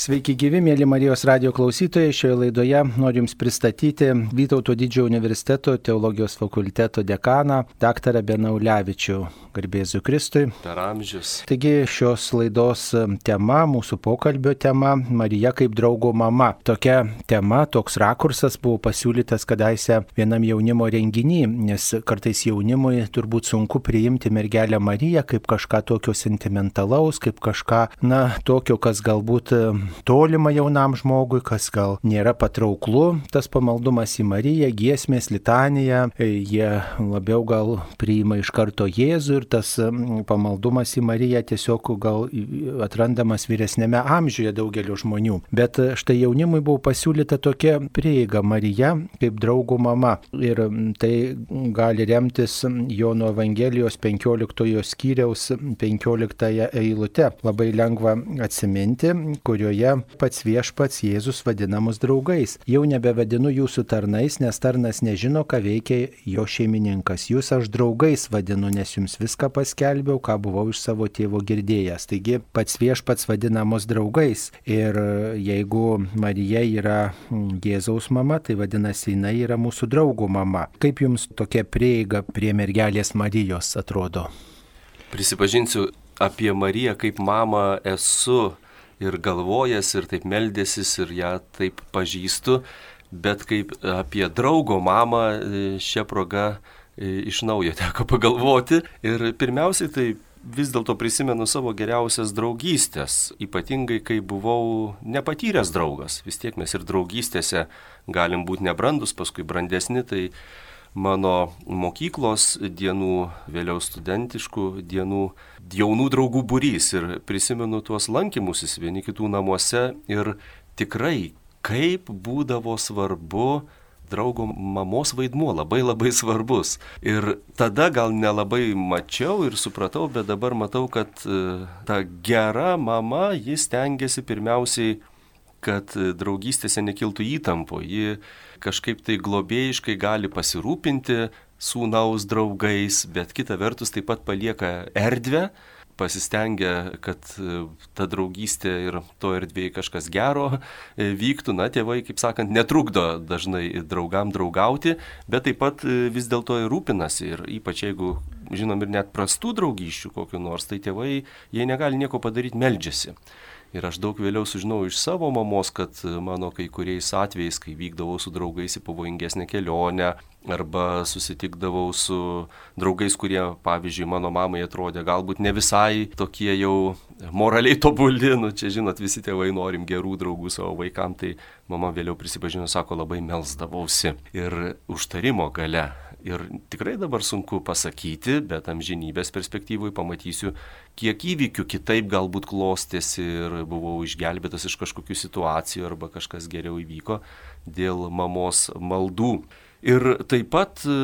Sveiki gyvi, mėly Marijos radio klausytojai. Šioje laidoje noriu Jums pristatyti Vytauto didžiojo universiteto teologijos fakulteto dekaną, dr. Benaulevičių. Garbėsiu Kristui. Per amžius. Taigi šios laidos tema, mūsų pokalbio tema - Marija kaip draugo mama. Tokia tema, toks rakursas buvo pasiūlytas kadaise vienam jaunimo renginį, nes kartais jaunimui turbūt sunku priimti mergelę Mariją kaip kažką tokio sentimentalaus, kaip kažką, na, tokio, kas galbūt tolima jaunam žmogui, kas gal nėra patrauklu, tas pamaldumas į Mariją, giesmės, litanija, jie labiau gal priima iš karto Jėzų ir tas pamaldumas į Mariją tiesiog gal atrandamas vyresnėme amžiuje daugelio žmonių. Bet štai jaunimui buvo pasiūlyta tokia prieiga Marija kaip draugų mama. Ir tai gali remtis Jono Evangelijos 15 skyriaus 15 eilute. Labai lengva atsiminti, kurioje pats viešpats Jėzus vadinamus draugais. Jau nebevadinu jūsų tarnais, nes tarnas nežino, ką veikia jo šeimininkas. Jūs aš draugais vadinu, nes jums vis viską paskelbiau, ką buvau iš savo tėvo girdėjęs. Taigi pats viešpats vadinamos draugais. Ir jeigu Marija yra Jėzaus mama, tai vadinasi, jinai yra mūsų draugų mama. Kaip jums tokia prieiga prie mergelės Marijos atrodo? Prisipažinsiu, apie Mariją kaip mamą esu ir galvojęs, ir taip meldėsis, ir ją taip pažįstu, bet kaip apie draugo mamą šią progą iš naujo teko pagalvoti. Ir pirmiausiai tai vis dėlto prisimenu savo geriausias draugystės, ypatingai kai buvau nepatyręs draugas. Vis tiek mes ir draugystėse galim būti nebrandus, paskui brandesni, tai mano mokyklos dienų, vėliau studentiškų dienų, jaunų draugų būrys ir prisimenu tuos lankymusis vieni kitų namuose ir tikrai kaip būdavo svarbu draugo mamos vaidmuo labai labai svarbus. Ir tada gal nelabai mačiau ir supratau, bet dabar matau, kad e, ta gera mama, jis tengiasi pirmiausiai, kad draugystėse nekiltų įtampo. Ji kažkaip tai globėjiškai gali pasirūpinti sūnaus draugais, bet kita vertus taip pat palieka erdvę pasistengia, kad e, ta draugystė ir to erdvėje kažkas gero e, vyktų. Na, tėvai, kaip sakant, netrukdo dažnai draugam draugauti, bet taip pat e, vis dėlto ir rūpinasi. Ir ypač jeigu žinom ir net prastų draugysčių kokiu nors, tai tėvai, jie negali nieko padaryti, meldžiasi. Ir aš daug vėliau sužinau iš savo mamos, kad mano kai kuriais atvejais, kai vykdavau su draugais į pavojingesnę kelionę, arba susitikdavau su draugais, kurie, pavyzdžiui, mano mamai atrodė galbūt ne visai tokie jau moraliai tobuli, nu čia žinot, visi tėvai norim gerų draugų savo vaikams, tai mama vėliau prisipažino, sako, labai melsdavausi. Ir užtarimo gale Ir tikrai dabar sunku pasakyti, bet amžinybės perspektyvui pamatysiu, kiek įvykių kitaip galbūt klostėsi ir buvau išgelbėtas iš kažkokių situacijų arba kažkas geriau įvyko dėl mamos maldų. Ir taip pat e,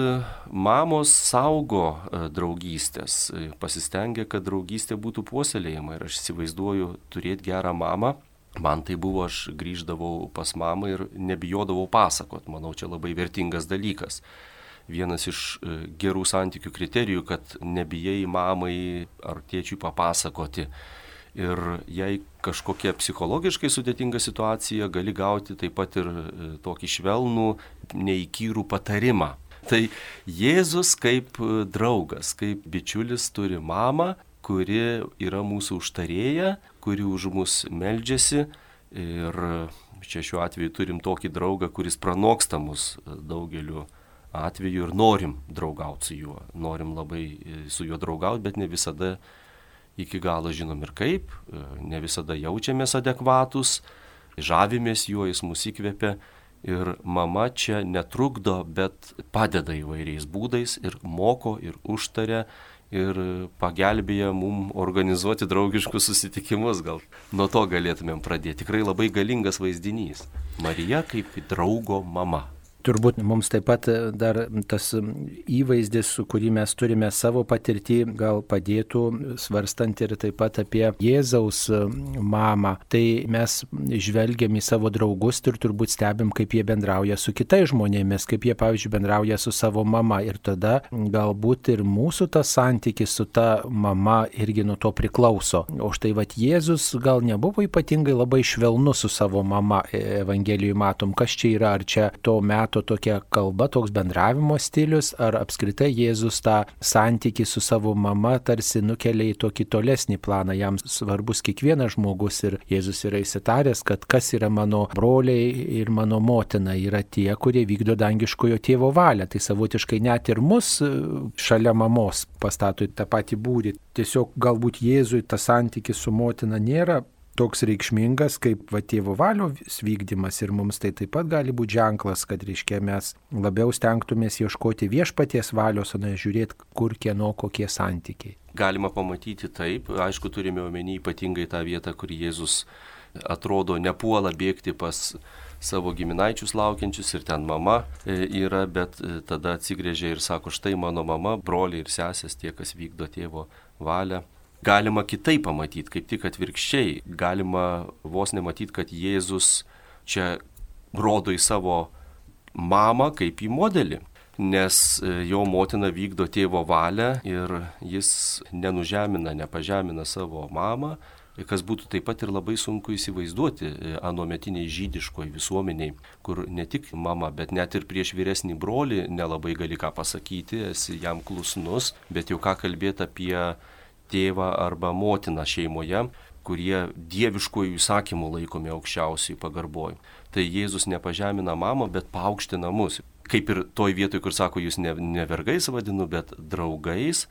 mamos saugo e, draugystės, e, pasistengia, kad draugystė būtų puoselėjama ir aš įsivaizduoju turėti gerą mamą. Man tai buvo, aš grįždavau pas mamą ir nebijodavau pasakot, manau, čia labai vertingas dalykas vienas iš e, gerų santykių kriterijų, kad nebijai mamai ar tėčiui papasakoti. Ir jei kažkokia psichologiškai sudėtinga situacija, gali gauti taip pat ir e, tokį švelnų, neįkyrų patarimą. Tai Jėzus kaip e, draugas, kaip bičiulis turi mamą, kuri yra mūsų užtarėja, kuri už mus meldžiasi. Ir čia šiuo atveju turim tokį draugą, kuris pranoksta mus daugeliu atveju ir norim draugauti su juo, norim labai e, su juo draugauti, bet ne visada iki galo žinom ir kaip, e, ne visada jaučiamės adekvatus, žavimės juo, jis mus įkvepia ir mama čia netrukdo, bet padeda įvairiais būdais ir moko ir užtaria ir pagelbėja mum organizuoti draugiškus susitikimus, gal nuo to galėtumėm pradėti. Tikrai labai galingas vaizdinys. Marija kaip draugo mama. Turbūt mums taip pat e, dar tas įvaizdis, kurį mes turime savo patirtį, gal padėtų svarstant ir taip pat apie Jėzaus e, mamą. Tai mes žvelgiam į savo draugus ir turbūt stebim, kaip jie bendrauja su kitais žmonėmis, kaip jie, pavyzdžiui, bendrauja su savo mama. Ir tada galbūt ir mūsų tas santykis su ta mama irgi nuo to priklauso. O štai vad Jėzus gal nebuvo ypatingai labai švelnus su savo mama. E, Evangelijoje matom, kas čia yra, ar čia to meto tokia kalba, toks bendravimo stilius, ar apskritai Jėzus tą santykį su savo mama tarsi nukelia į tokį tolesnį planą. Jam svarbus kiekvienas žmogus ir Jėzus yra įsitaręs, kad kas yra mano broliai ir mano motina, yra tie, kurie vykdo dangiškojo tėvo valią. Tai savotiškai net ir mus e, šalia mamos pastato į tą patį būrį. Tiesiog galbūt Jėzui tas santykis su motina nėra toks reikšmingas kaip va tėvo valios vykdymas ir mums tai taip pat gali būti ženklas, kad reiškia mes labiau stengtumės ieškoti viešpaties valios, o ne žiūrėti, kur kieno kokie santykiai. Galima pamatyti taip, aišku, turime omeny ypatingai tą vietą, kur Jėzus atrodo nepuola bėgti pas savo giminaičius laukiančius ir ten mama e, yra, bet e, tada atsigrėžia ir sako, štai mano mama, broliai ir sesės, tie, kas vykdo tėvo valią galima kitaip pamatyti, kaip tik atvirkščiai. Galima vos nematyti, kad Jėzus čia rodo į savo mamą kaip į modelį. Nes e, jo motina vykdo tėvo valią ir jis nenužemina, nepažemina savo mamą, kas būtų taip pat ir labai sunku įsivaizduoti e, anuometiniai žydiškoji visuomeniai, kur ne tik mama, bet net ir prieš vyresnį brolį nelabai gali ką pasakyti, esi jam klusnus, bet jau ką kalbėti apie tėvą arba motiną šeimoje, kurie dieviškojų įsakymų laikomi aukščiausiai pagarboj. Tai Jėzus nepažemina mamą, bet paaukština mus. Kaip ir toj vietoj, kur sako, jūs ne, ne vergais vadinu, bet draugais,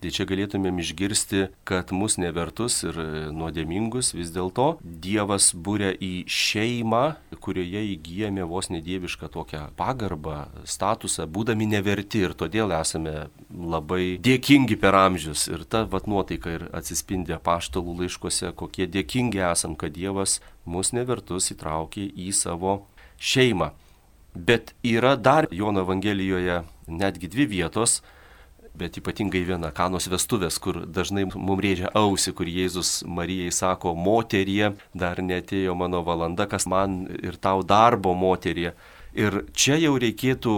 Tai čia galėtumėm išgirsti, kad mus nevertus ir nuodėmingus vis dėlto Dievas būrė į šeimą, kurioje įgyjame vos nedievišką tokią pagarbą, statusą, būdami neverti ir todėl esame labai dėkingi per amžius. Ir ta vat nuotaika ir atsispindė paštalų laiškose, kokie dėkingi esam, kad Dievas mus nevertus įtraukė į savo šeimą. Bet yra dar Jono Evangelijoje netgi dvi vietos, bet ypatingai viena kanos vestuvės, kur dažnai mums rėžia ausi, kur Jėzus Marijai sako, moterie, dar netėjo mano valanda, kas man ir tau darbo moterie. Ir čia jau reikėtų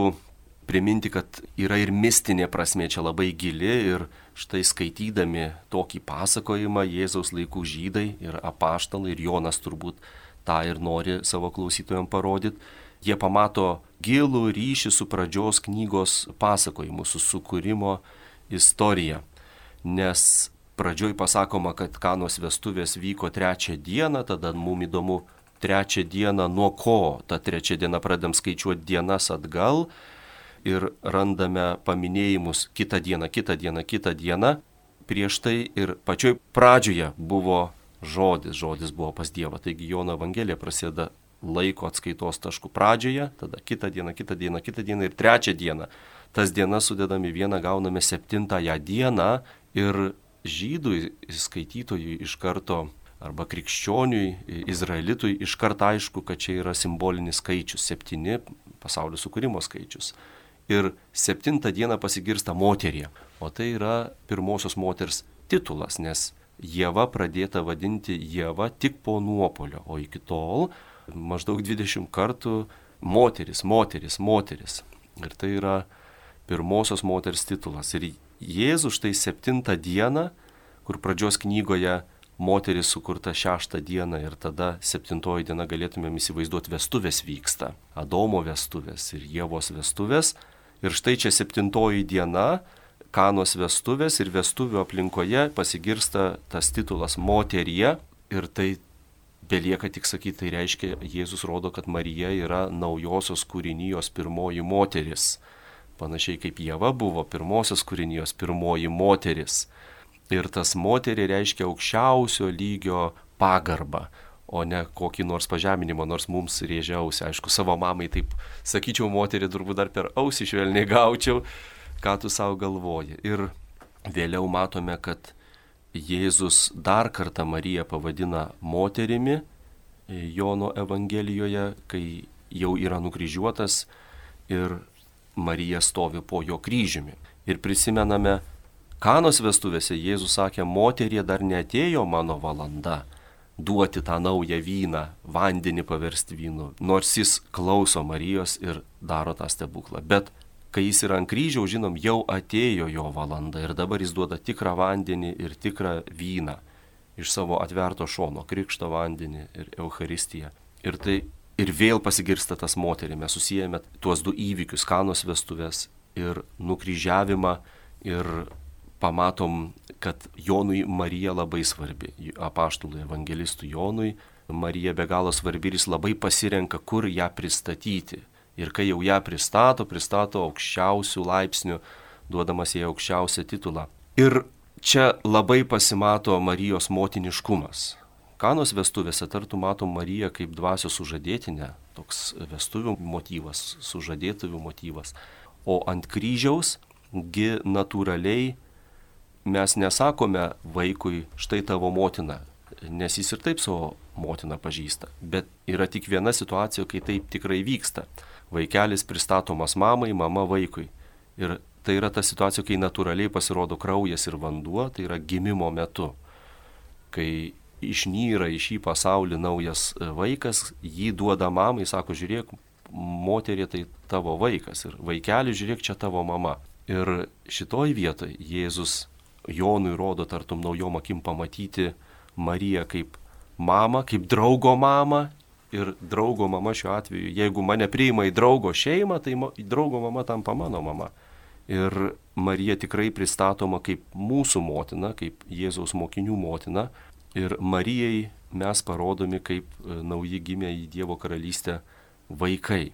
priminti, kad yra ir mistinė prasme čia labai gili ir štai skaitydami tokį pasakojimą Jėzaus laikų žydai ir apaštalai ir Jonas turbūt tą ir nori savo klausytojams parodyti jie pamato gilų ryšį su pradžios knygos pasakojimu, su sukūrimo istorija. Nes pradžioj pasakoma, kad kanos vestuvės vyko trečią dieną, tada mums įdomu trečią dieną nuo ko, ta trečia diena pradedam skaičiuoti dienas atgal ir randame paminėjimus kitą dieną, kitą dieną, kitą dieną. Prieš tai ir pačioj pradžioje buvo žodis, žodis buvo pas Dievą. Taigi Jono Evangelija prasideda laiko atskaitos taškų pradžioje, tada kitą dieną, kitą dieną, kitą dieną ir trečią dieną. Tas dienas sudedami vieną gauname septintąją dieną ir žydui skaitytojui iš karto arba krikščioniui, izraelitui iš karto aišku, kad čia yra simbolinis skaičius, septyni pasaulio sukūrimo skaičius. Ir septintą dieną pasigirsta moterie, o tai yra pirmosios moters titulas, nes Jėva pradėta vadinti Jėva tik po nuopolio, o iki tol maždaug 20 kartų moteris, moteris, moteris. Ir tai yra pirmosios moters titulas. Ir Jėzus štai septintą dieną, kur pradžios knygoje moteris sukurta šeštą dieną ir tada septintoji diena galėtumėm įsivaizduoti vestuvės vyksta. Adomo vestuvės ir Jėvos vestuvės. Ir štai čia septintoji diena, kanos vestuvės ir vestuvių aplinkoje pasigirsta tas titulas moterie. Ir tai belieka tik sakyti, tai reiškia, Jėzus rodo, kad Marija yra naujosios kūrinijos pirmoji moteris. Panašiai kaip Jėva buvo pirmosios kūrinijos pirmoji moteris. Ir tas moterį reiškia aukščiausio lygio pagarbą, o ne kokį nors pažeminimą, nors mums rėžia ausį. Aišku, savo mamai taip sakyčiau, moterį turbūt dar per ausį švelniai gaučiau, ką tu savo galvoji. Ir vėliau matome, kad Jėzus dar kartą Mariją pavadina moterimi Jono Evangelijoje, kai jau yra nukryžiuotas ir Marija stovi po jo kryžiumi. Ir prisimename, kanos vestuvėse Jėzus sakė, moterie dar netėjo mano valanda. duoti tą naują vyną, vandenį paversti vynu, nors jis klauso Marijos ir daro tą stebuklą. Bet kai jis yra ant kryžiaus, žinom, jau atėjo jo valanda ir dabar jis duoda tikrą vandenį ir tikrą vyną iš savo atverto šono, krikšto vandenį ir Euharistiją. Ir tai ir vėl pasigirsta tas moterį, mes susijęme tuos du įvykius, kanos vestuvės ir nukryžiavimą ir pamatom, kad Jonui Marija labai svarbi, apaštului evangelistui Jonui Marija be galo svarbi ir jis labai pasirenka, kur ją pristatyti. Ir kai jau ją pristato, pristato aukščiausių laipsnių, duodamas jai aukščiausią titulą. Ir čia labai pasimato Marijos motiniškumas. Kanos vestuvėse tartų matom Mariją kaip dvasios sužadėtinę, toks vestuvių motyvas, sužadėtuvių motyvas. O ant kryžiaus gi natūraliai mes nesakome vaikui štai tavo motina, nes jis ir taip savo motiną pažįsta. Bet yra tik viena situacija, kai taip tikrai vyksta. Vaikelis pristatomas mamai, mama vaikui. Ir tai yra ta situacija, kai natūraliai pasirodo kraujas ir vanduo, tai yra gimimo metu. Kai išnyra į šį pasaulį naujas vaikas, jį duoda mamai, sako, žiūrėk, moterė tai tavo vaikas ir vaikeli, žiūrėk, čia tavo mama. Ir šitoj vietoj Jėzus Jonui rodo tartum naujom akim pamatyti Mariją kaip mamą, kaip draugo mamą. Ir draugo mama šiuo atveju, jeigu mane priima į draugo šeimą, tai draugo mama tampa mano mama. Ir Marija tikrai pristatoma kaip mūsų motina, kaip Jėzaus mokinių motina. Ir Marijai mes parodomi kaip e, nauji gimę į Dievo karalystę vaikai.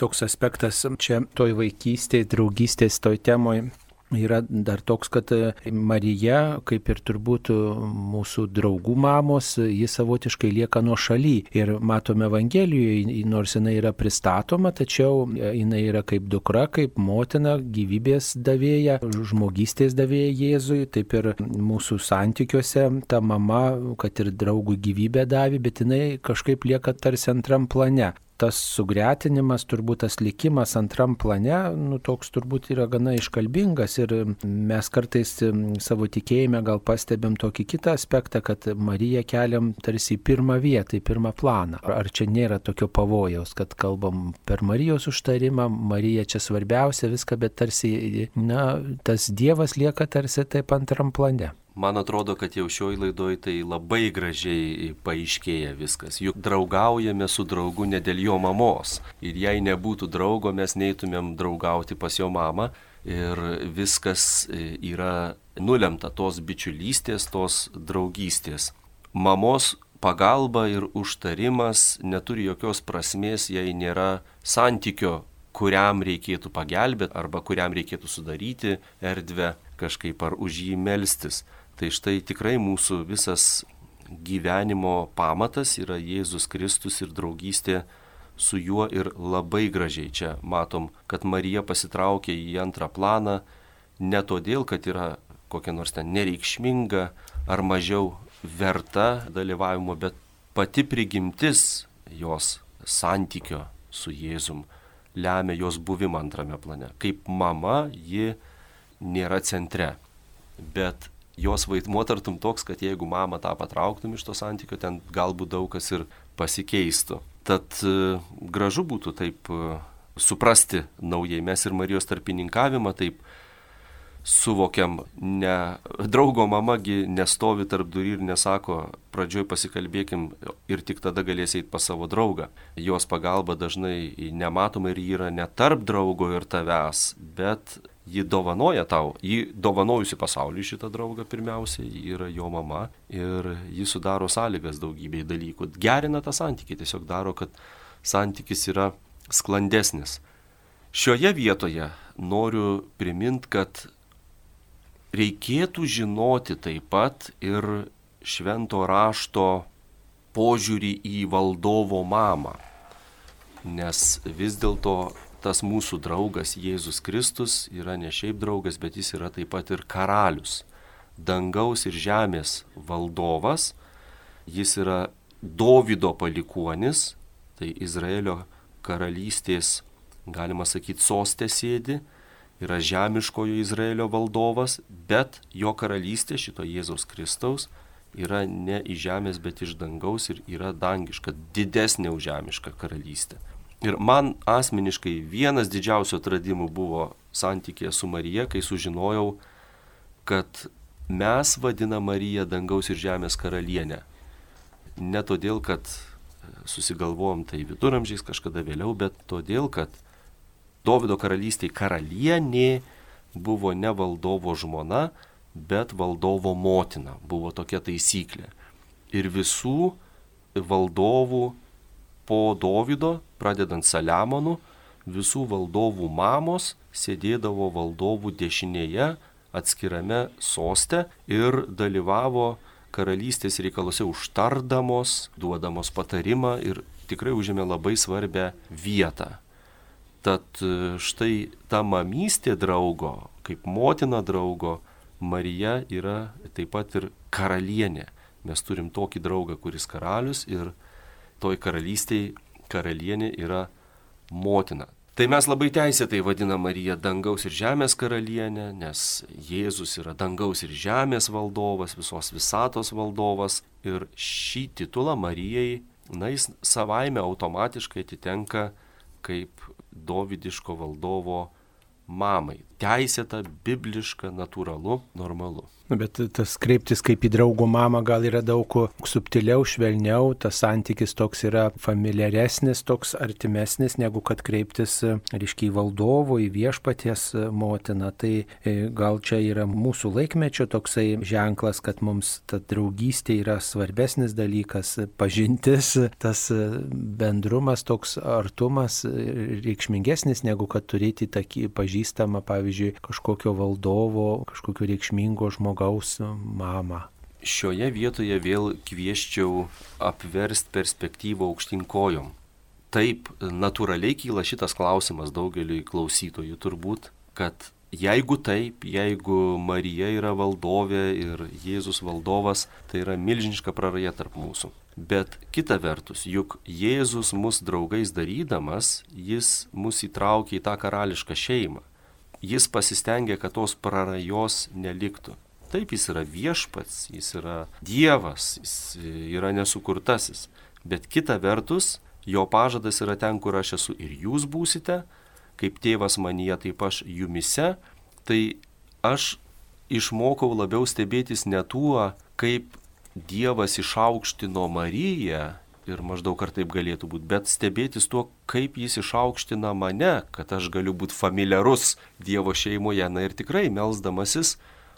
Toks aspektas čia toj vaikystėje, draugystės toj temoje yra dar toks, kad e, Marija, kaip ir turbūt mūsų draugų mamos, ji savotiškai lieka nuo šaly. Ir matome Evangelijoje, nors jinai yra pristatoma, tačiau e, jinai yra kaip dukra, kaip motina, gyvybės davėja, žmogystės davėja Jėzui, taip ir mūsų santykiuose ta mama, kad ir draugų gyvybę davė, bet jinai kažkaip lieka tarsi antram plane tas sugretinimas, turbūt tas likimas antram plane, nu, toks turbūt yra gana iškalbingas ir mes kartais savo tikėjime gal pastebėm tokį kitą aspektą, kad Mariją keliam tarsi į pirmą vietą, į pirmą planą. Ar čia nėra tokio pavojaus, kad kalbam per Marijos užtarimą, Marija čia svarbiausia viską, bet tarsi, na, tas Dievas lieka tarsi taip antram plane. Man atrodo, kad jau šioj laidoj tai labai gražiai paaiškėja viskas. Juk draugaujame su draugu ne dėl jo mamos. Ir jei nebūtų draugo, mes neitumėm draugauti pas jo mamą. Ir viskas e, yra nulemta tos bičiulystės, tos draugystės. Mamos pagalba ir užtarimas neturi jokios prasmės, jei nėra santykio, kuriam reikėtų pagelbėti arba kuriam reikėtų sudaryti erdvę kažkaip ar už jį melstis. Tai štai tikrai mūsų visas gyvenimo pamatas yra Jėzus Kristus ir draugystė su juo ir labai gražiai čia matom, kad Marija pasitraukė į antrą planą ne todėl, kad yra kokia nors ten nereikšminga ar mažiau verta dalyvavimo, bet pati prigimtis jos santykio su Jėzum lemia jos buvimą antrame plane. Kaip mama ji nėra centre, bet jos vaidmuo tartum toks, kad jeigu mamą tą patrauktum iš to santykio, ten galbūt daug kas ir pasikeistų. Tad e, gražu būtų taip e, suprasti naujai mes ir Marijos tarpininkavimą, taip suvokiam, ne, draugo mamagi nestovi tarp durų ir nesako, pradžioj pasikalbėkim ir tik tada galės eiti pas savo draugą. Jos pagalba dažnai nematoma ir yra ne tarp draugo ir tavęs, bet ji dovanoja tau, ji dovanojusi pasauliui šitą draugą pirmiausia, ji yra jo mama ir ji sudaro sąlygas daugybei dalykų. Gerina tą santykį, tiesiog daro, kad santykis yra sklandesnis. Šioje vietoje noriu priminti, kad reikėtų žinoti taip pat ir švento rašto požiūrį į valdovo mamą. Nes vis dėlto tas mūsų draugas Jėzus Kristus yra ne šiaip draugas, bet jis yra taip pat ir karalius, dangaus ir žemės valdovas, jis yra Dovido palikuonis, tai Izraelio karalystės, galima sakyti, sostė sėdi, yra žemiškojo Izraelio valdovas, bet jo karalystė šito Jėzaus Kristaus yra ne iš žemės, bet iš dangaus ir yra dangiška, didesnė už žemišką karalystę. Ir man asmeniškai vienas didžiausių atradimų buvo santykė su Marija, kai sužinojau, kad mes vadinam Mariją dangaus ir žemės karalienę. Ne todėl, kad susigalvojom tai viduramžiais kažkada vėliau, bet todėl, kad Davido karalystėje karalienė buvo ne valdovo žmona, bet valdovo motina. Buvo tokia taisyklė. Ir visų valdovų po Davido, pradedant Saliamonu, visų valdovų mamos sėdėdavo valdovų dešinėje atskirame soste ir dalyvavo karalystės reikaluose užtardamos, duodamos patarimą ir tikrai užėmė labai svarbę vietą. Tad e, štai ta mamystė draugo, kaip motina draugo, Marija yra taip pat ir karalienė. Mes turim tokį draugą, kuris karalius ir toj karalystėje karalienė yra motina. Tai mes labai teisėtai vadinam Mariją dangaus ir žemės karalienė, nes Jėzus yra dangaus ir žemės valdovas, visos visatos valdovas ir šį titulą Marijai, na, jis savaime automatiškai atitenka kaip dovydiško valdovo mamai. Teisėta, bibliška, natūralu, normalu. Bet tas kreiptis kaip į draugų mamą gal yra daug subtiliau, švelniau, tas santykis toks yra familiaresnis, toks artimesnis, negu kad kreiptis, reiškia, į valdovo, į viešpaties motiną. Tai e, gal čia yra mūsų laikmečio toksai ženklas, kad mums ta draugystė yra svarbesnis dalykas, pažintis, tas bendrumas, toks artumas reikšmingesnis, negu kad turėti tokį pažįstamą, pavyzdžiui, kažkokio valdovo, kažkokio reikšmingo žmogaus mamą. Šioje vietoje vėl kvieščiau apversti perspektyvą aukštinkojom. Taip, natūraliai kyla šitas klausimas daugeliui klausytojų turbūt, kad jeigu taip, jeigu Marija yra valdovė ir Jėzus valdovas, tai yra milžiniška praraja tarp mūsų. Bet kita vertus, juk Jėzus mus draugais darydamas, jis mus įtraukė į tą karališką šeimą. Jis pasistengė, kad tos prarajos neliktų. Taip, jis yra viešpats, jis yra Dievas, jis yra nesukurtasis. Bet kita vertus, jo pažadas yra ten, kur aš esu ir jūs būsite, kaip tėvas manyje, taip aš jumise. Tai aš išmokau labiau stebėtis ne tuo, kaip Dievas išaukštino Mariją ir maždaug ar taip galėtų būti, bet stebėtis tuo, kaip jis išaukština mane, kad aš galiu būti familiarus Dievo šeimoje. Na ir tikrai, melzdamasis,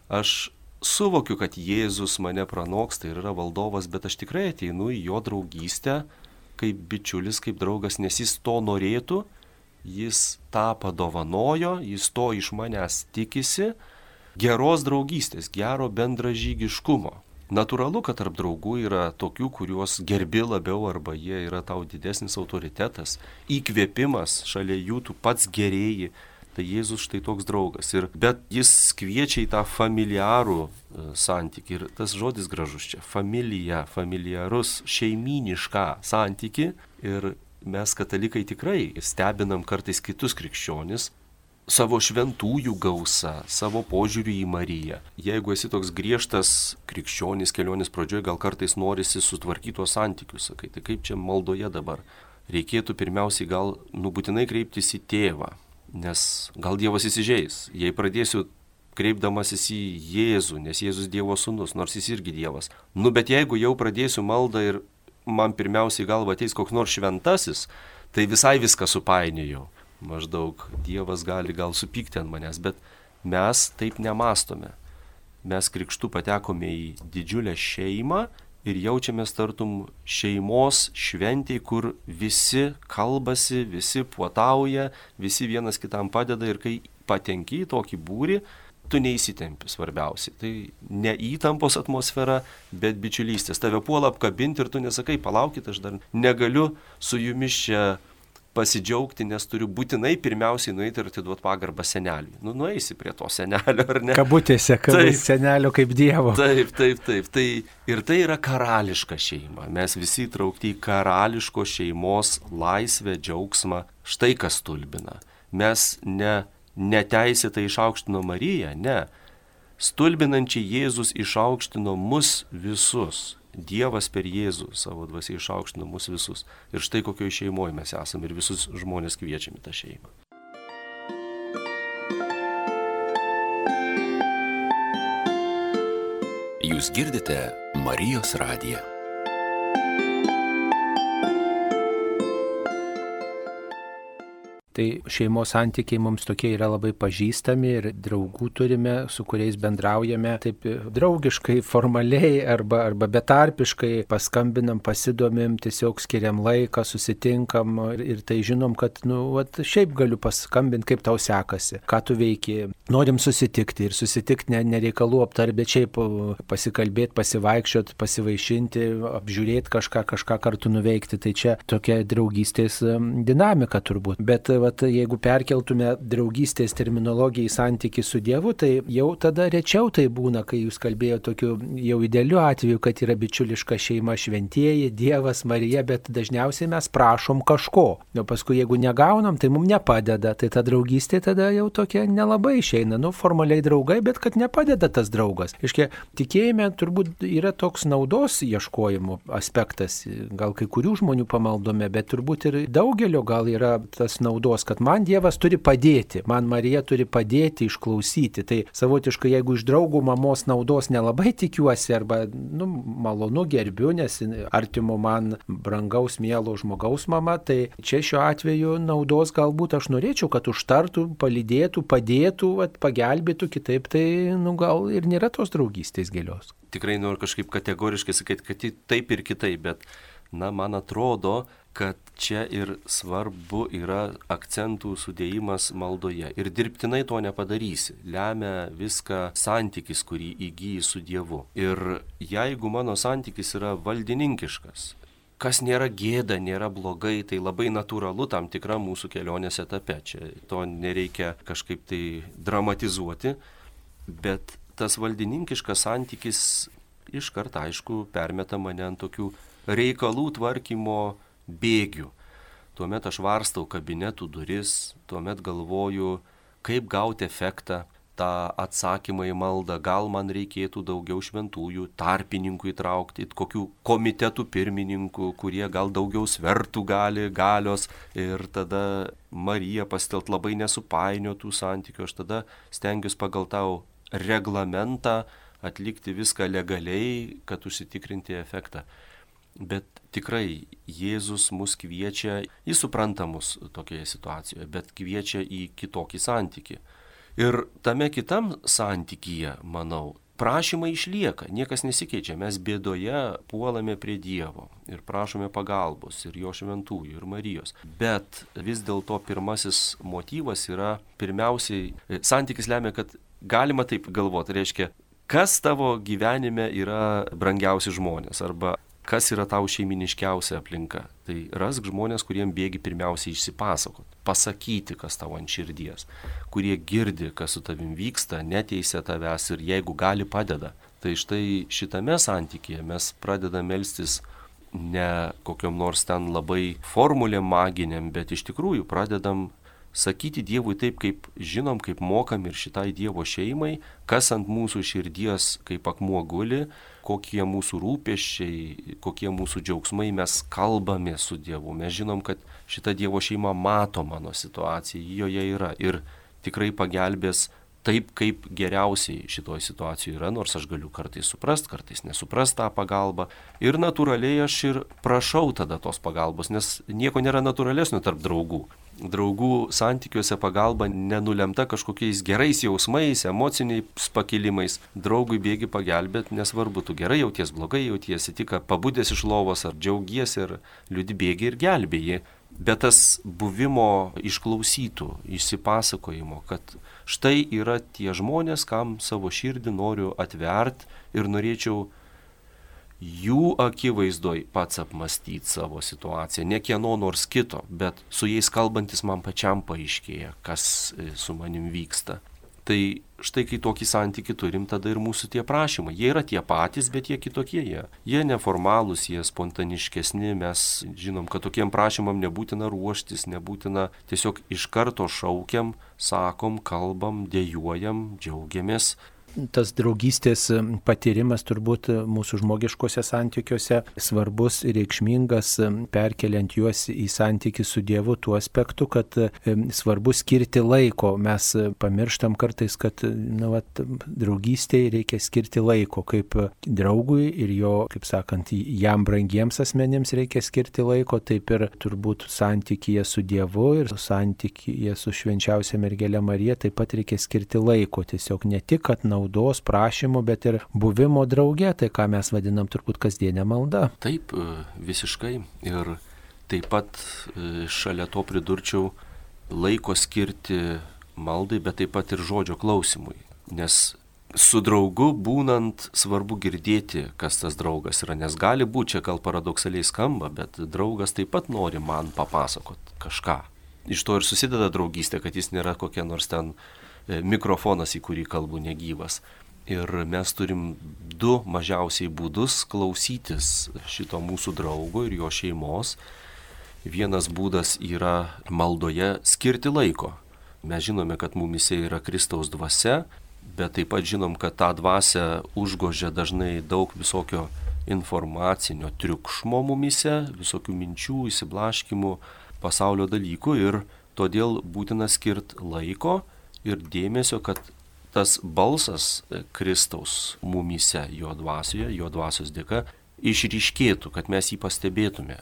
aš suvokiu, kad Jėzus mane pranoksta ir yra valdovas, bet aš tikrai ateinu į jo draugystę kaip bičiulis, kaip draugas, nes jis to norėtų, jis tą padovanojo, jis to iš manęs tikisi, geros draugystės, gero bendražygiškumo. Natūralu, kad tarp draugų yra tokių, kuriuos gerbi labiau arba jie yra tau didesnis autoritetas, įkvėpimas, šalia jų tu pats gerėjai, Tai Jėzus štai toks draugas. Ir, bet jis kviečia į tą familiarų e, santyki. Ir tas žodis gražus čia - familija, familiarus, šeiminišką santyki. Ir mes katalikai tikrai stebinam kartais kitus krikščionis, savo šventųjų gausa, savo požiūrį į Mariją. Jeigu esi toks griežtas krikščionis kelionės pradžioje, gal kartais norisi sutvarkytos santykius, sakai, tai kaip čia maldoje dabar. Reikėtų pirmiausiai gal nubūtinai kreiptis į tėvą, nes gal Dievas įsižeis, jei pradėsiu kreipdamasis į Jėzų, nes Jėzus Dievo sūnus, nors jis irgi Dievas. Nu, bet jeigu jau pradėsiu maldą ir man pirmiausiai galva ateis koks nors šventasis, tai visai viską supainėjau. Maždaug Dievas gali gal supykti ant manęs, bet mes taip nemastome. Mes krikštų patekome į didžiulę šeimą ir jaučiamės tartum šeimos šventėj, kur visi kalbasi, visi puotauja, visi vienas kitam padeda ir kai patenki į tokį būrį, tu neįsitempi svarbiausiai. Tai ne įtampos atmosfera, bet bičiulystės. Tave puola apkabinti ir tu nesakai, palaukit, aš dar negaliu su jumis čia pasidžiaugti, nes turiu būtinai pirmiausiai nueiti ir atiduoti pagarbą seneliui. Nu, nueisi prie to senelio, ar ne? Kabutėse, kad senelio kaip Dievo. Taip, taip, taip. Tai, ir tai yra karališka šeima. Mes visi įtraukti į karališko šeimos laisvę, džiaugsmą. Štai kas tulbina. Mes ne neteisėtai išaukštino Mariją, ne. Stulbinančiai Jėzus išaukštino mus visus. Dievas per Jėzų savo dvasiai išaukštino mus visus. Ir štai kokioje šeimoje mes esame ir visus žmonės kviečiame tą šeimą. Jūs girdite Marijos radiją. Tai šeimos santykiai mums tokie yra labai pažįstami ir draugų turime, su kuriais bendraujame taip draugiškai, formaliai arba, arba betarpiškai, paskambinam, pasidomim, tiesiog skiriam laiką, susitinkam ir, ir tai žinom, kad, nu, vat, šiaip galiu paskambinti, kaip tau sekasi, ką tu veiki. Norim susitikti ir susitikti ne, nereikalų aptarti, bet šiaip pasikalbėti, pasivaikščioti, pasivaišinti, apžiūrėti kažką, kažką kartu nuveikti. Tai čia tokia draugystės dinamika turbūt. Bet vat, jeigu perkeltume draugystės terminologiją į santyki su Dievu, tai jau tada rečiau tai būna, kai jūs kalbėjote tokiu jau idealiu atveju, kad yra bičiuliška šeima šventieji, Dievas, Marija, bet dažniausiai mes prašom kažko. O paskui jeigu negaunam, tai mums nepadeda. Tai ta draugystė tada jau tokia nelabai išeina. Nu, formaliai draugai, bet kad nepadeda tas draugas. Iškia, tikėjime turbūt yra toks naudos ieškojimo aspektas. Gal kai kurių žmonių pamaldome, bet turbūt ir daugelio gal yra tas naudos maldos, kad man Dievas turi padėti, man Marija turi padėti išklausyti. Tai savotiškai, jeigu iš draugų mamos naudos nelabai tikiuosi arba nu, malonu gerbiu, nes artimo man brangaus, mielo žmogaus mama, tai čia šiuo atveju naudos galbūt aš norėčiau, kad užtartų, palydėtų, padėtų, at, pagelbėtų, kitaip tai nu, gal ir nėra tos draugystės gilios. Tikrai noriu kažkaip kategoriškai sakyti, kad taip ir kitaip, bet na, man atrodo, kad čia ir svarbu yra akcentų sudėjimas maldoje. Ir dirbtinai to nepadarysi. Lemia viską santykis, kurį įgyji su Dievu. Ir jeigu mano santykis yra valdininkiškas, kas nėra gėda, nėra blogai, tai labai natūralu tam tikra mūsų kelionės etape. Čia to nereikia kažkaip tai dramatizuoti, bet tas valdininkiškas santykis iškart aišku permeta mane ant tokių reikalų tvarkymo bėgių. Tuomet aš varstau kabinetų duris, tuomet galvoju, kaip gauti efektą, tą atsakymą į maldą, gal man reikėtų daugiau šventųjų, tarpininkų įtraukti, kokių komitetų pirmininkų, kurie gal daugiau svertų gali, galios ir tada Marija pastelt labai nesupainiotų santykių, aš tada stengiuosi pagal tau reglamentą atlikti viską legaliai, kad užsitikrinti efektą. Bet tikrai Jėzus mus kviečia, jis supranta mus tokioje situacijoje, bet kviečia į kitokį santyki. Ir tame kitam santykyje, manau, prašymai išlieka, niekas nesikeičia, mes bėdoje puolame prie Dievo ir prašome pagalbos ir jo šventųjų ir Marijos. Bet vis dėlto pirmasis motyvas yra pirmiausiai, santykis lemia, kad galima taip galvoti, reiškia, kas tavo gyvenime yra brangiausi žmonės arba kas yra tau šeiminiškiausia aplinka. Tai rask žmonės, kuriem bėgi pirmiausiai išsipasakot, pasakyti, kas tavo ant širdies, kurie girdi, kas su tavim vyksta, neteisia tavęs ir jeigu gali padeda. Tai štai šitame santykėje mes pradedame melstis ne kokiam nors ten labai formulėm maginiam, bet iš tikrųjų pradedam sakyti Dievui taip, kaip žinom, kaip mokam ir šitai Dievo šeimai, kas ant mūsų širdies kaip akmuo guli, kokie mūsų rūpeščiai, kokie mūsų džiaugsmai, mes kalbame su Dievu. Mes žinom, kad šita Dievo šeima mato mano situaciją, joje yra ir tikrai pagelbės taip, kaip geriausiai šitoje situacijoje yra, nors aš galiu kartais suprast, kartais nesuprast tą pagalbą. Ir natūraliai aš ir prašau tada tos pagalbos, nes nieko nėra natūralesnio tarp draugų draugų santykiuose pagalba nenulemta kažkokiais gerais jausmais, emociniais pakilimais. Draugui bėgi pagelbėti, nesvarbu, tu gerai jauties, blogai jautiesi, tik pabudęs iš lovos ar džiaugiesi ir liūdi bėgi ir gelbėjai. Bet tas buvimo išklausytų, išsipasakojimo, kad štai yra tie žmonės, kam savo širdį noriu atvert ir norėčiau jų akivaizdoj pats apmastyti savo situaciją, ne kieno nors kito, bet su jais kalbantis man pačiam paaiškėja, kas su manim vyksta. Tai štai kai tokį santykių turim, tada ir mūsų tie prašymai. Jie yra tie patys, bet jie kitokie jie. Jie neformalūs, jie spontaniškesni, mes žinom, kad tokiem prašymam nebūtina ruoštis, nebūtina tiesiog iš karto šaukiam, sakom, kalbam, dėjuojam, džiaugiamės tas draugystės patyrimas turbūt mūsų žmogiškose santykiuose svarbus ir reikšmingas, perkeliant juos į santykių su Dievu tuo aspektu, kad svarbu skirti laiko. Mes pamirštam kartais, kad na, vat, draugystėje reikia skirti laiko, kaip draugui ir jo, kaip sakant, jam brangiems asmenims reikia skirti laiko, taip ir turbūt santykėje su Dievu ir santykėje su švenčiausia mergelė Marija taip pat reikia skirti laiko. Tiesiog ne tik, kad naudos prašymų, bet ir buvimo drauge, tai ką mes vadinam turbūt kasdienę maldą. Taip, e, visiškai. Ir taip pat e, šalia to pridurčiau laiko skirti maldai, bet taip pat ir žodžio klausimui. Nes su draugu būnant svarbu girdėti, kas tas draugas yra, nes gali būti, čia gal paradoksaliai skamba, bet draugas taip pat nori man papasakot kažką. Iš to ir susideda draugystė, kad jis nėra kokia nors ten mikrofonas, į kurį kalbu negyvas. Ir mes turim du mažiausiai būdus klausytis šito mūsų draugo ir jo šeimos. Vienas būdas yra maldoje skirti laiko. Mes žinome, kad mumise yra Kristaus dvasia, bet taip pat žinom, kad tą dvasę užgožia dažnai daug visokio informacinio triukšmo mumise, visokių minčių, įsiblaškimų, pasaulio dalykų ir todėl būtina skirti laiko ir dėmesio, kad tas balsas Kristaus mumise, jo dvasioje, jo dvasios dėka išryškėtų, kad mes jį pastebėtume.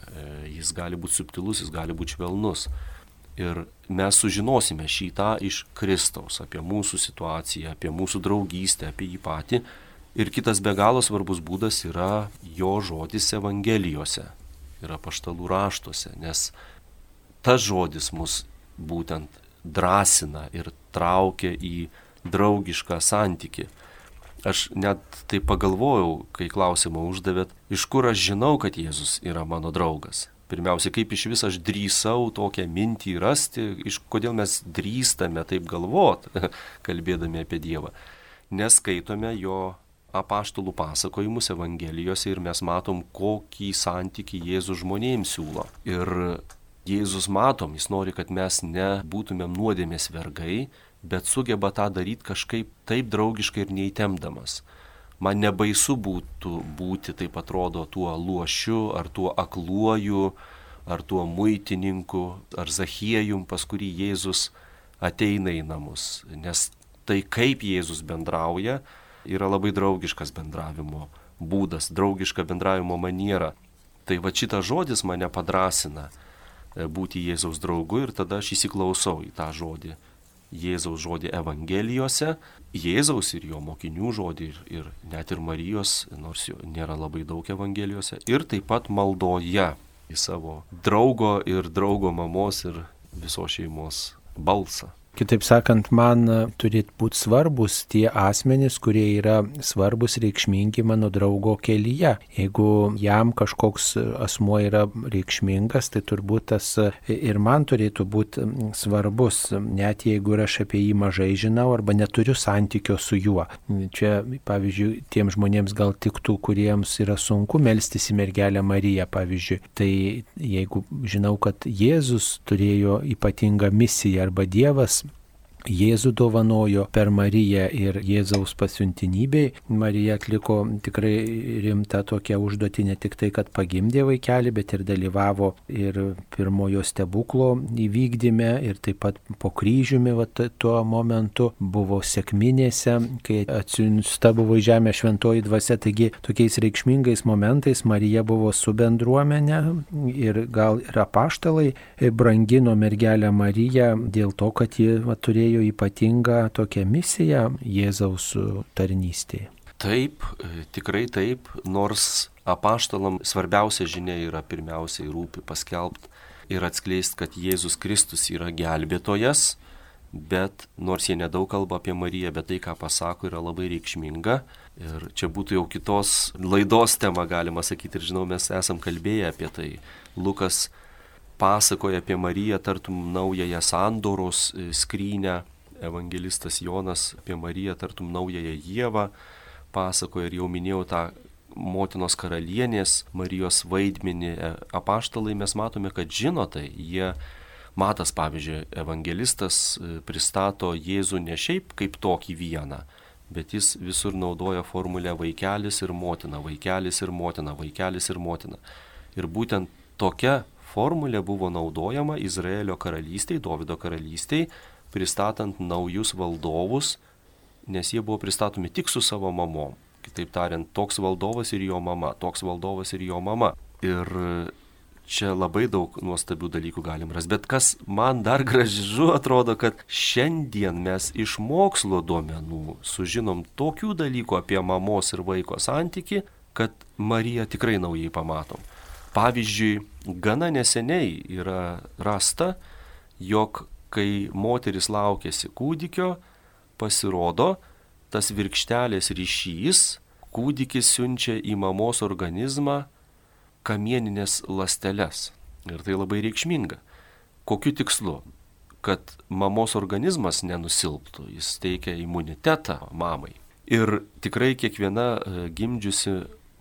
Jis gali būti subtilus, jis gali būti švelnus. Ir mes sužinosime šitą iš Kristaus apie mūsų situaciją, apie mūsų draugystę, apie jį patį. Ir kitas be galo svarbus būdas yra jo žodis Evangelijose ir apaštalų raštuose, nes tas žodis mus būtent drąsina ir traukia į draugišką santyki. Aš net tai pagalvojau, kai klausimą uždavėt, iš kur aš žinau, kad Jėzus yra mano draugas. Pirmiausia, kaip iš vis aš drįsau tokią mintį rasti, iš kodėl mes drįstame taip galvot, kalbėdami apie Dievą. Neskaitome jo apaštalų pasakojimus Evangelijose ir mes matom, kokį santyki Jėzus žmonėms siūlo. Ir Jėzus matom, jis nori, kad mes nebūtumėm nuodėmės vergai, bet sugeba tą daryti kažkaip taip draugiškai ir neįtemdamas man nebaisu būtų būti, taip atrodo, tuo luošiu, ar tuo akluoju, ar tuo muitininku, ar zachiejum, pas kurį Jėzus ateina į namus. Nes tai, kaip Jėzus bendrauja, yra labai draugiškas bendravimo būdas, draugiška bendravimo maniera. Tai va šitas žodis mane padrasina būti Jėzaus draugu ir tada aš įsiklausau į tą žodį Jėzaus žodį Evangelijose, Jėzaus ir jo mokinių žodį ir, ir net ir Marijos, nors jo nėra labai daug Evangelijose, ir taip pat maldoje į savo draugo ir draugo mamos ir visos šeimos balsą. Kitaip sakant, man turėtų būti svarbus tie asmenys, kurie yra svarbus reikšmingi mano draugo kelyje. Jeigu jam kažkoks asmuo yra reikšmingas, tai turbūt tas ir man turėtų būti svarbus, net jeigu aš apie jį mažai žinau arba neturiu santykio su juo. Čia, pavyzdžiui, tiem žmonėms gal tiktų, kuriems yra sunku melstis į mergelę Mariją, pavyzdžiui. Tai jeigu žinau, kad Jėzus turėjo ypatingą misiją arba Dievas Jėzų dovanojo per Mariją ir Jėzaus pasiuntinybei. Marija atliko tikrai rimtą tokią užduotį, ne tik tai, kad pagimdė vaikelį, bet ir dalyvavo ir pirmojo stebuklo įvykdyme ir taip pat po kryžiumi va, tuo momentu buvo sėkminėse, kai atsiunsta buvo į žemę šventoji dvasia. Taigi tokiais reikšmingais momentais Marija buvo su bendruomenė ir gal ir apaštalai brangino mergelę Mariją dėl to, kad ji va, turėjo turėjo ypatingą tokią misiją Jėzaus tarnystėje. Taip, e, tikrai taip, nors apaštalam svarbiausia žinia yra pirmiausiai rūpi paskelbti ir atskleisti, kad Jėzus Kristus yra gelbėtojas, bet nors jie nedaug kalba apie Mariją, bet tai, ką pasako, yra labai reikšminga. Ir čia būtų jau kitos laidos tema, galima sakyti, ir žinau, mes esam kalbėję apie tai. Lukas pasakoja apie Mariją tartum naująją sandoros e, skrynę, evangelistas Jonas apie Mariją tartum naująją Jėvą pasakoja ir jau minėjau tą motinos karalienės Marijos vaidmenį. E, apaštalai, mes matome, kad žino tai, jie Matas, pavyzdžiui, evangelistas e, pristato Jėzų ne šiaip kaip tokį vieną, bet jis visur naudoja formulę vaikelis ir motina, vaikelis ir motina, vaikelis ir motina. Ir būtent tokia formulė buvo naudojama Izraelio karalystiai, Davido karalystiai, pristatant naujus valdovus, nes jie buvo pristatomi tik su savo mamom. Kitaip tariant, toks valdovas ir jo mama, toks valdovas ir jo mama. Ir čia labai daug nuostabių dalykų galim rasti. Bet kas man dar gražu atrodo, kad šiandien mes iš mokslo duomenų sužinom tokių dalykų apie mamos ir vaiko santyki, kad Mariją tikrai naujai pamatom. Pavyzdžiui, gana neseniai yra rasta, jog kai moteris laukėsi kūdikio, pasirodo, tas virkštelės ryšys, kūdikis siunčia į mamos organizmą kamieninės lasteles. Ir tai labai reikšminga. Kokiu tikslu? Kad mamos organizmas nenusilptų, jis teikia imunitetą mamai. Ir tikrai kiekviena e, gimdžiusi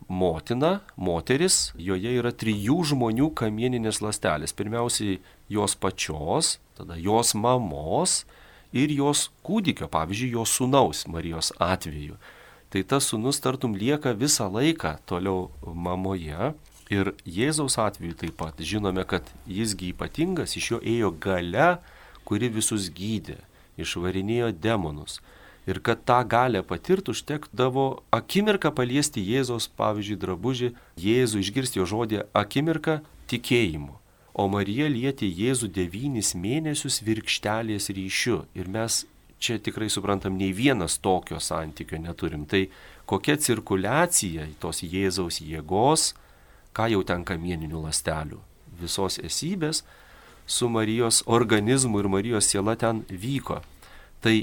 motina, moteris, joje yra trijų žmonių kamieninės lastelės. Pirmiausiai jos pačios, tada jos mamos ir jos kūdikio, pavyzdžiui, jos sunaus Marijos atveju. Tai tas sunus tartum lieka visą laiką toliau mamoje. Ir Jėzaus atveju taip pat žinome, kad jisgi ypatingas, iš jo ėjo gale, kuri visus gydė, išvarinėjo demonus ir kad tą galę patirti užtekdavo akimirką paliesti Jėzos, pavyzdžiui, drabužį, Jėzų išgirsti jo žodį akimirką tikėjimu. O Marija lietė Jėzų devynis mėnesius virkštelės ryšiu. Ir mes čia tikrai suprantam, nei vienas tokio santykio neturim. Tai kokia cirkuliacija tos Jėzaus jėgos, ką jau ten kamieninių lastelių, visos esybės su Marijos organizmu ir Marijos siela ten vyko. Tai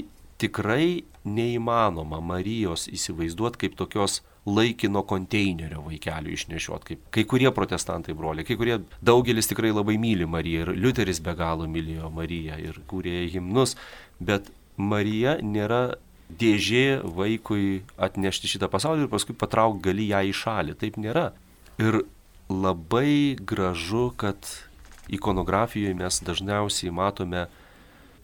tikrai neįmanoma Marijos įsivaizduoti kaip tokios laikino konteinerio vaikelių išnešiot, kaip kai kurie protestantai broliai, kai kurie daugelis tikrai labai myli Mariją ir Liuteris be galo mylėjo Mariją ir kūrė himnus, bet Marija nėra dėžė vaikui atnešti šitą pasaulį ir paskui patraukti gali ją į šalį. Taip nėra. Ir labai gražu, kad ikonografijoje mes dažniausiai matome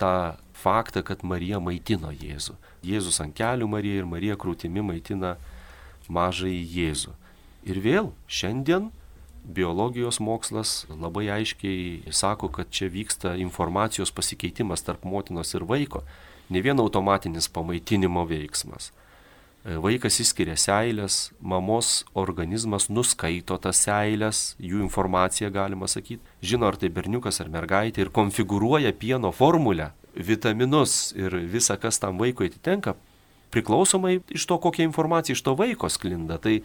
tą faktą, kad Marija maitino Jėzų. Jėzus ant kelių Marija ir Marija krūtimi maitina mažai Jėzų. Ir vėl šiandien biologijos mokslas labai aiškiai sako, kad čia vyksta informacijos pasikeitimas tarp motinos ir vaiko, ne vien automatinis pamaitinimo veiksmas. Vaikas įskiria seilės, mamos organizmas nuskaito tas seilės, jų informaciją galima sakyti, žino ar tai berniukas ar mergaitė ir konfigūruoja pieno formulę vitaminus ir visa, kas tam vaikui atitenka, priklausomai iš to, kokia informacija iš to vaiko sklinda. Tai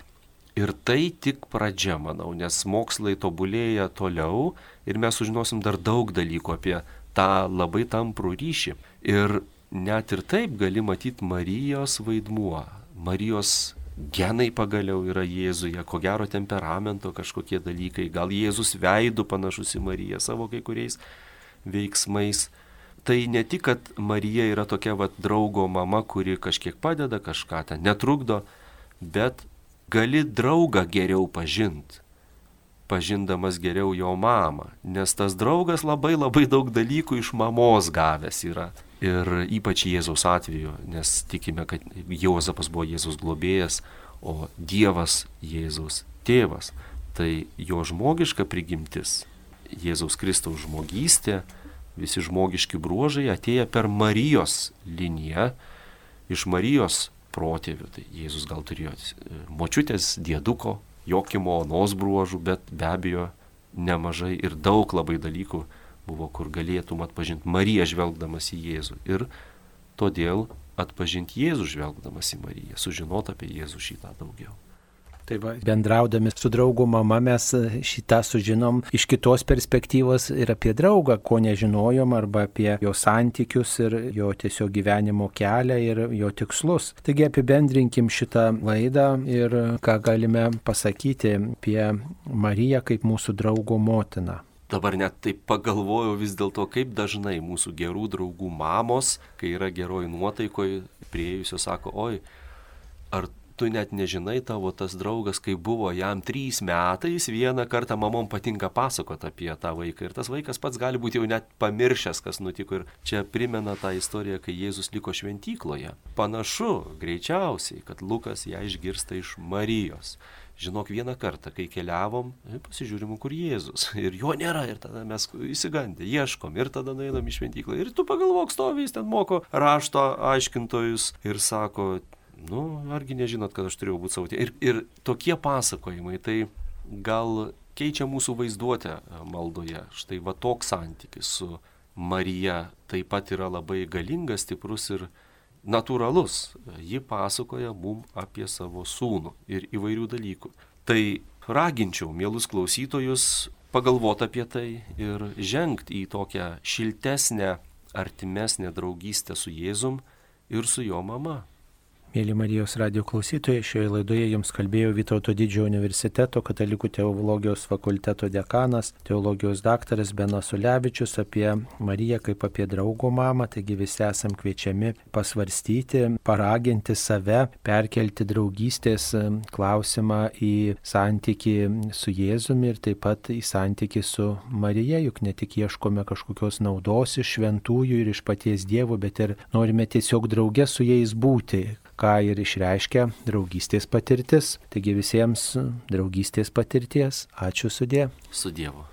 ir tai tik pradžia, manau, nes mokslai tobulėja toliau ir mes sužinosim dar daug dalykų apie tą labai tamprų ryšį. Ir net ir taip gali matyti Marijos vaidmuo. Marijos genai pagaliau yra Jėzuje, ko gero temperamento kažkokie dalykai, gal Jėzus veidų panašus į Mariją savo kai kuriais veiksmais tai ne tik, kad Marija yra tokia vat draugo mama, kuri kažkiek padeda, kažką ten netrukdo, bet gali draugą geriau pažinti, pažindamas geriau jo mamą, nes tas draugas labai labai daug dalykų iš mamos gavęs yra. Ir ypač Jėzaus atveju, nes tikime, kad Jozapas buvo Jėzaus globėjas, o Dievas Jėzaus tėvas. Tai jo žmogiška prigimtis, Jėzaus Kristaus žmogystė, visi žmogiški bruožai atėję per Marijos liniją, iš Marijos protėvių. Tai Jėzus gal turėjo e, močiutės, dėduko, jokimo, onos bruožų, bet be abejo nemažai ir daug labai dalykų buvo, kur galėtum atpažinti Mariją žvelgdamas į Jėzų. Ir todėl atpažinti Jėzų žvelgdamas į Mariją, sužinoti apie Jėzų šitą daugiau. Tai va, bendraudami su draugu mama mes šitą sužinom iš kitos perspektyvos ir apie draugą, ko nežinojom, arba apie jo santykius ir jo tiesiog gyvenimo kelią ir jo tikslus. Taigi apibendrinkim šitą laidą ir ką galime pasakyti apie Mariją kaip mūsų draugo motiną. Dabar net taip pagalvojau vis dėlto, kaip dažnai mūsų gerų draugų mamos, kai yra geroj nuotaikoje, prieėjusios sako, oi, ar tu net nežinai tavo tas draugas, kai buvo jam trys metais, vieną kartą mamom patinka pasakoti apie tą vaiką ir tas vaikas pats gali būti jau net pamiršęs, kas nutiko ir čia primena tą istoriją, kai Jėzus liko šventykloje. Panašu, greičiausiai, kad Lukas ją išgirsta iš Marijos. Žinok, vieną kartą, kai keliavom, e, pasižiūrim, kur Jėzus. Ir jo nėra. Ir tada mes įsigandę, ieškom. Ir tada nueinam į šventyklą. Ir tu pagalvok, stovys ten moko rašto aiškintojus ir sako, nu, argi nežinot, kad aš turėjau būti savo tėvai. Ir, ir tokie pasakojimai, tai gal keičia mūsų vaizduotę e, maldoje. Štai va toks santykis su Marija taip pat yra labai galingas, stiprus ir natūralus. Ji pasakoja mum apie savo sūnų ir įvairių dalykų. Tai raginčiau, mielus klausytojus, pagalvoti apie tai ir žengti į tokią šiltesnę, artimesnę draugystę su Jėzum ir su jo mama. Mėly Marijos radio klausytojai, šioje laidoje jums kalbėjo Vytauto didžiojo universiteto katalikų teologijos fakulteto dekanas, teologijos daktaras Benas Ulevičius apie Mariją kaip apie draugo mamą, taigi visi esam kviečiami pasvarstyti, paraginti save, perkelti draugystės klausimą į santyki su Jėzumi ir taip pat į santyki su Marija, juk ne tik ieškome kažkokios naudos iš šventųjų ir iš paties Dievo, bet ir norime tiesiog draugė su jais būti, ką ir išreiškia draugystės patirtis. Taigi visiems draugystės patirties. Ačiū sudė. Su Dievu.